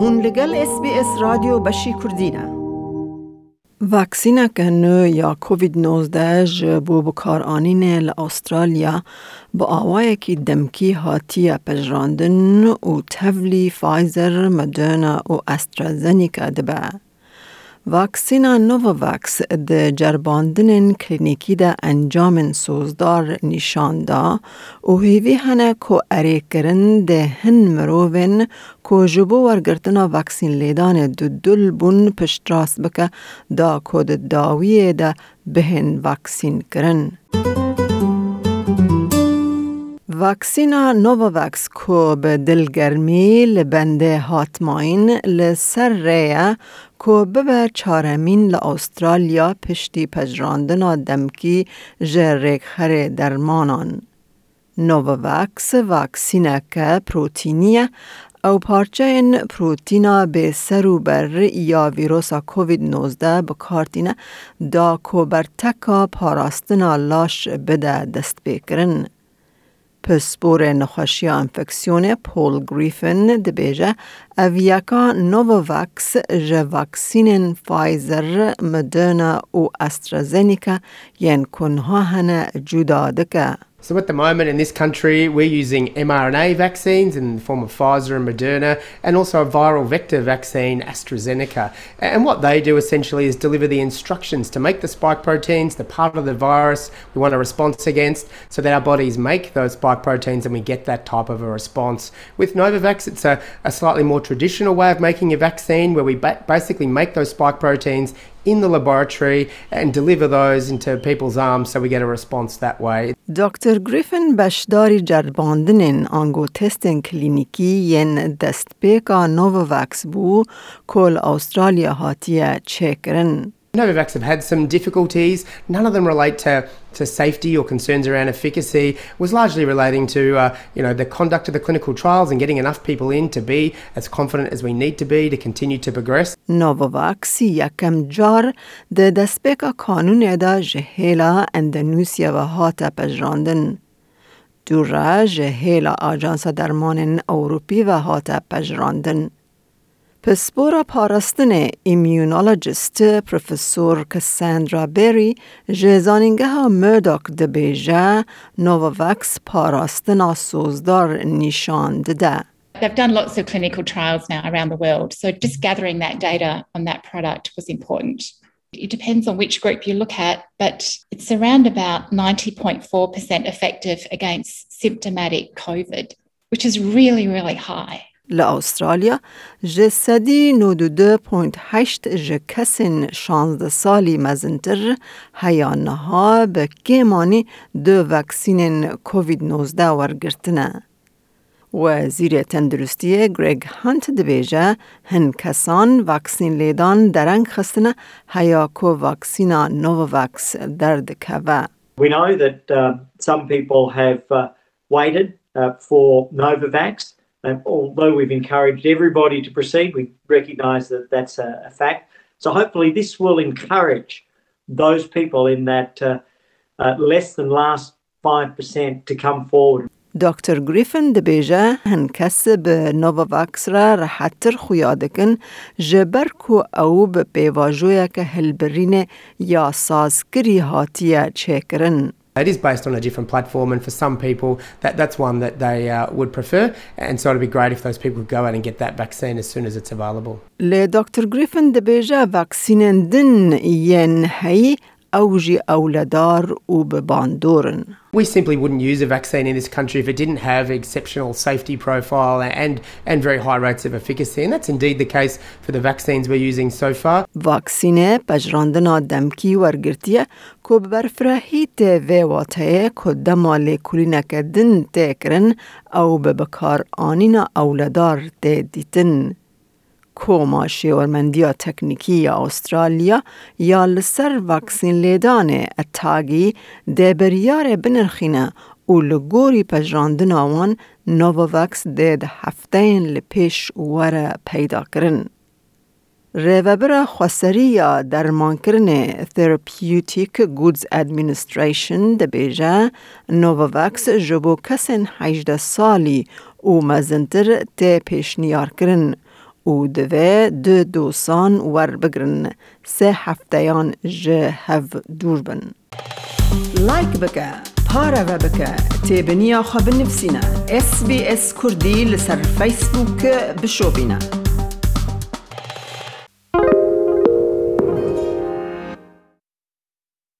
هون لگل اس بی اس رادیو بشی کردینه واکسینک نو یا کووید 19 جبو بکار آنین لأسترالیا با آوای کی دمکی هاتی پجراندن و تولی فایزر مدرنا و استرازنیکا دبه. واکسینا نوواکس د جرباندن کلینیکی د انجام سوزدار نشان دا و هیوی هنه کو اری کرن ده هن مروون کو جبو ورگرتنا واکسین لیدان دو دل بون پشتراس بکه دا کود داویه ده بهن واکسین کرن. واکسینا نوواکس کو به دلگرمی لبنده هاتماین لسر ریه کو به چارمین لأسترالیا پشتی پجراندنا دمکی جرک خر درمانان. نوواکس واکسینه که پروتینیه او پارچه این پروتینا به سرو بر یا ویروسا کووید 19 بکارتینه دا کو بر تکا پاراستنا لاش بده دست بکرن. پسپور نخوشی انفکسیون پول گریفن دبیجه اویاکا نوواکس جه واکسین فایزر مدرنا و استرازینیکا ین کنها هنه جدا دکه. So at the moment in this country, we're using mRNA vaccines in the form of Pfizer and Moderna, and also a viral vector vaccine, AstraZeneca. And what they do essentially is deliver the instructions to make the spike proteins, the part of the virus we want a response against, so that our bodies make those spike proteins and we get that type of a response. With Novavax, it's a, a slightly more traditional way of making a vaccine where we ba- basically make those spike proteins in the laboratory and deliver those into people's arms so we get a response that way. دکتر گریفن بشداری جرباندن آنگو تستن کلینیکی ین دست پیکا نوواکس بو کل استرالیا هاتیه چکرن. Novavax have had some difficulties. None of them relate to, to safety or concerns around efficacy. It was largely relating to uh, you know the conduct of the clinical trials and getting enough people in to be as confident as we need to be to continue to progress. نوواکس یکم جار د دسپیکا کانون دا جهیلا اندونوسیا و هاتا پجراندن. دوره جهیلا آجانس درمان اوروپی و هاتا پجراندن. پسپورا پارستن ایمیونولوژیست پروفسور کساندرا بری جزانینگه ها مرداک دبیجه نوواکس پاراستنا سوزدار نشان ده. They've done lots of clinical trials now around the world, so just gathering that data on that product was important. It depends on which group you look at, but it's around about 90.4% effective against symptomatic COVID, which is really, really high. لأسترالیا جسدی 92.8 جکسین 16 سالی مزنتر هیانها به کیمانی دو وکسین کووید 19 ورگرتنه. وزیر تندرستی گریگ هانت دبیجه هن کسان وکسین لیدان درنگ خستنه هیا کو وکسینا نوواکس درد کوه. We know that uh, some people have uh, waited uh, for Novavax. Um, although we've encouraged everybody to proceed, we recognise that that's a, a, fact. So hopefully, this will encourage those people in that uh, uh, less than last 5% to come forward. دکتر گریفن دبیجه هن کس به نوواکس را راحتر خویادکن جبر کو او به پیواجویا که هلبرین یا سازکری هاتیه چکرن. it is based on a different platform, and for some people, that, that's one that they uh, would prefer. And so it'd be great if those people could go out and get that vaccine as soon as it's available. Le Dr. Griffin debêje vaksînên din yên heyî اوجی اولدار و بباندورن. We simply wouldn't use a vaccine in this country if it didn't have exceptional safety profile and, and very high rates of efficacy. And that's indeed the case for the vaccines we're using so far. واکسینه پجراندنا دمکی ورگرتیه که برفرهیت و واتهه که دمال کلینک دن تکرن او ببکار آنینا اولدار دیتن. کوما شیورمندیا تکنیکی یا استرالیا یا لسر واکسین لیدان اتاگی ده بریار بنرخینه و لگوری پجراندن آوان نوواکس ده ده هفتین لپیش وره پیدا کرن. ریوبر خسری یا درمان کرن Therapeutic Goods Administration ده جبو کسین 18 سالی و مزنتر ته پیشنیار و دوه دو دوسان ور بگرن. سه هفتیان جه هف دور بن. لایک بکه پارە بە بکە تێبنییا خە بنفسینە SسBS کوردی لەسەر فیسبووکە بشۆبینە.